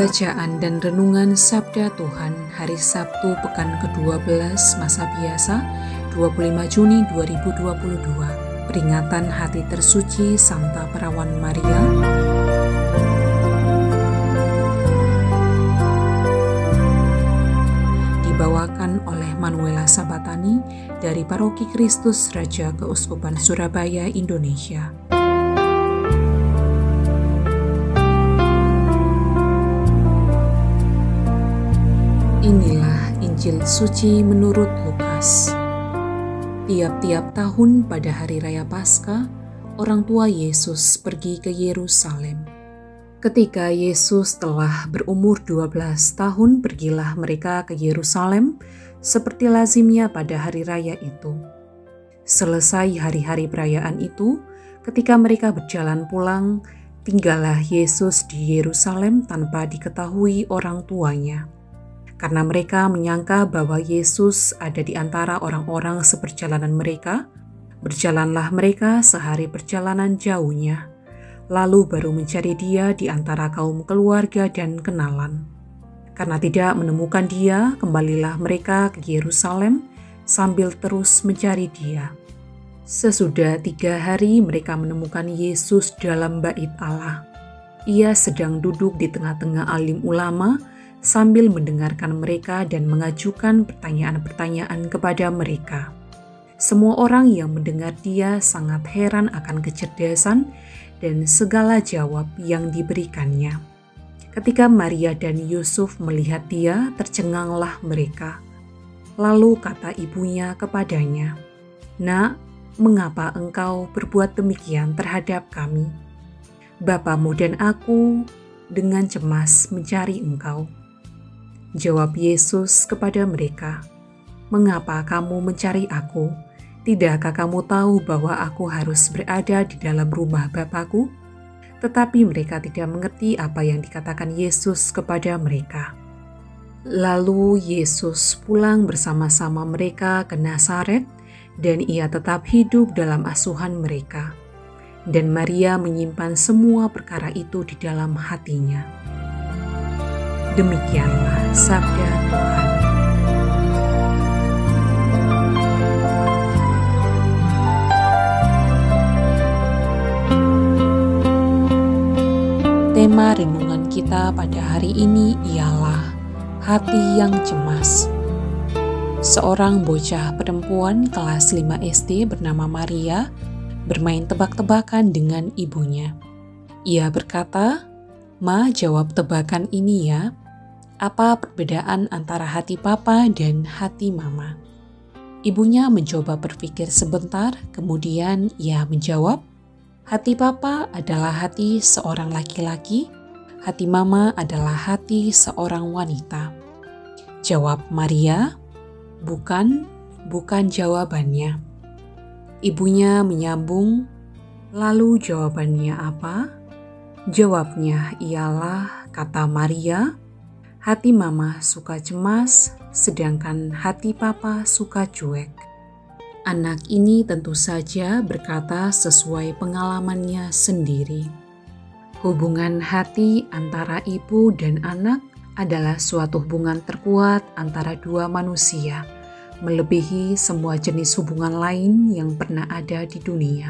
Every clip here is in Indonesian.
Bacaan dan Renungan Sabda Tuhan Hari Sabtu Pekan ke-12 Masa Biasa 25 Juni 2022 Peringatan Hati Tersuci Santa Perawan Maria Dibawakan oleh Manuela Sabatani dari Paroki Kristus Raja Keuskupan Surabaya, Indonesia. Injil suci menurut Lukas. Tiap-tiap tahun pada hari raya Paskah, orang tua Yesus pergi ke Yerusalem. Ketika Yesus telah berumur 12 tahun, pergilah mereka ke Yerusalem seperti lazimnya pada hari raya itu. Selesai hari-hari perayaan itu, ketika mereka berjalan pulang, tinggallah Yesus di Yerusalem tanpa diketahui orang tuanya karena mereka menyangka bahwa Yesus ada di antara orang-orang seperjalanan mereka, berjalanlah mereka sehari perjalanan jauhnya, lalu baru mencari dia di antara kaum keluarga dan kenalan. Karena tidak menemukan dia, kembalilah mereka ke Yerusalem sambil terus mencari dia. Sesudah tiga hari mereka menemukan Yesus dalam bait Allah. Ia sedang duduk di tengah-tengah alim ulama, sambil mendengarkan mereka dan mengajukan pertanyaan-pertanyaan kepada mereka. Semua orang yang mendengar dia sangat heran akan kecerdasan dan segala jawab yang diberikannya. Ketika Maria dan Yusuf melihat dia, tercenganglah mereka. Lalu kata ibunya kepadanya, "Nak, mengapa engkau berbuat demikian terhadap kami? Bapamu dan aku dengan cemas mencari engkau." Jawab Yesus kepada mereka, "Mengapa kamu mencari Aku? Tidakkah kamu tahu bahwa Aku harus berada di dalam rumah Bapakku?" Tetapi mereka tidak mengerti apa yang dikatakan Yesus kepada mereka. Lalu Yesus pulang bersama-sama mereka ke Nazaret, dan ia tetap hidup dalam asuhan mereka. Dan Maria menyimpan semua perkara itu di dalam hatinya. Demikianlah sabda Tuhan. Tema renungan kita pada hari ini ialah hati yang cemas. Seorang bocah perempuan kelas 5 SD bernama Maria bermain tebak-tebakan dengan ibunya. Ia berkata, "Ma, jawab tebakan ini ya." Apa perbedaan antara hati papa dan hati mama. Ibunya mencoba berpikir sebentar, kemudian ia menjawab, "Hati papa adalah hati seorang laki-laki, hati mama adalah hati seorang wanita." Jawab Maria, "Bukan, bukan jawabannya." Ibunya menyambung, "Lalu jawabannya apa?" Jawabnya ialah, kata Maria, Hati mama suka cemas, sedangkan hati papa suka cuek. Anak ini tentu saja berkata sesuai pengalamannya sendiri. Hubungan hati antara ibu dan anak adalah suatu hubungan terkuat antara dua manusia, melebihi semua jenis hubungan lain yang pernah ada di dunia.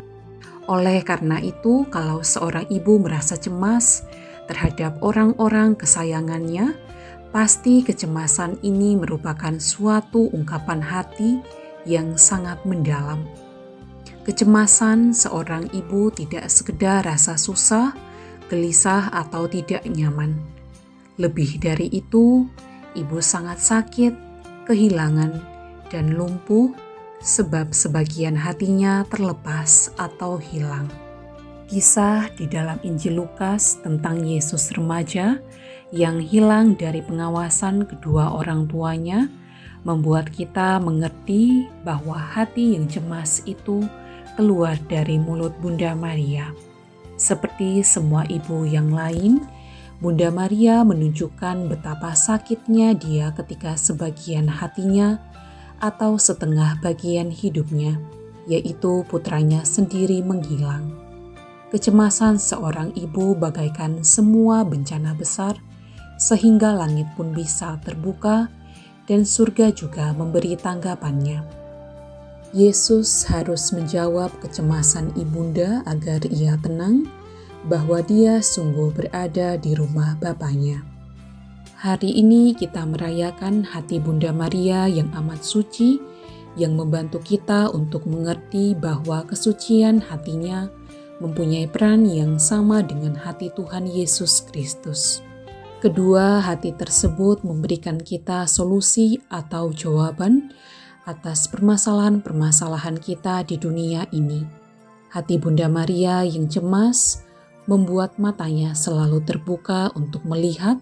Oleh karena itu, kalau seorang ibu merasa cemas terhadap orang-orang kesayangannya, Pasti kecemasan ini merupakan suatu ungkapan hati yang sangat mendalam. Kecemasan seorang ibu tidak sekedar rasa susah, gelisah, atau tidak nyaman. Lebih dari itu, ibu sangat sakit, kehilangan, dan lumpuh sebab sebagian hatinya terlepas atau hilang. Kisah di dalam Injil Lukas tentang Yesus remaja yang hilang dari pengawasan kedua orang tuanya membuat kita mengerti bahwa hati yang cemas itu keluar dari mulut Bunda Maria. Seperti semua ibu yang lain, Bunda Maria menunjukkan betapa sakitnya dia ketika sebagian hatinya atau setengah bagian hidupnya, yaitu putranya sendiri menghilang. Kecemasan seorang ibu bagaikan semua bencana besar, sehingga langit pun bisa terbuka dan surga juga memberi tanggapannya. Yesus harus menjawab kecemasan ibunda agar ia tenang bahwa dia sungguh berada di rumah Bapaknya. Hari ini kita merayakan hati Bunda Maria yang amat suci, yang membantu kita untuk mengerti bahwa kesucian hatinya mempunyai peran yang sama dengan hati Tuhan Yesus Kristus. Kedua hati tersebut memberikan kita solusi atau jawaban atas permasalahan-permasalahan kita di dunia ini. Hati Bunda Maria yang cemas, membuat matanya selalu terbuka untuk melihat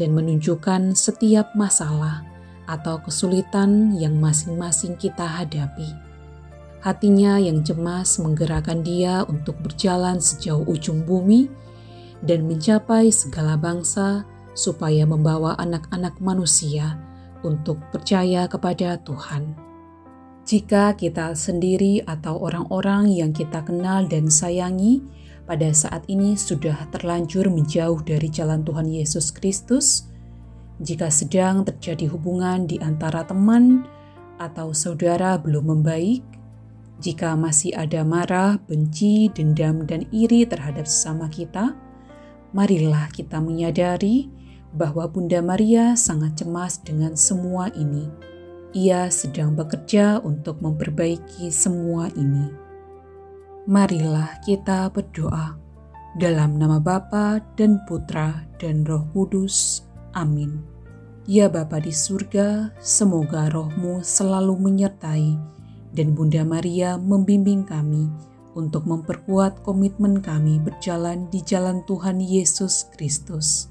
dan menunjukkan setiap masalah atau kesulitan yang masing-masing kita hadapi. Hatinya yang cemas menggerakkan dia untuk berjalan sejauh ujung bumi dan mencapai segala bangsa supaya membawa anak-anak manusia untuk percaya kepada Tuhan. Jika kita sendiri atau orang-orang yang kita kenal dan sayangi pada saat ini sudah terlanjur menjauh dari jalan Tuhan Yesus Kristus, jika sedang terjadi hubungan di antara teman atau saudara belum membaik, jika masih ada marah, benci, dendam, dan iri terhadap sesama kita, marilah kita menyadari bahwa Bunda Maria sangat cemas dengan semua ini. Ia sedang bekerja untuk memperbaiki semua ini. Marilah kita berdoa dalam nama Bapa dan Putra dan Roh Kudus. Amin. Ya Bapa di surga, semoga rohmu selalu menyertai dan Bunda Maria membimbing kami untuk memperkuat komitmen kami berjalan di jalan Tuhan Yesus Kristus.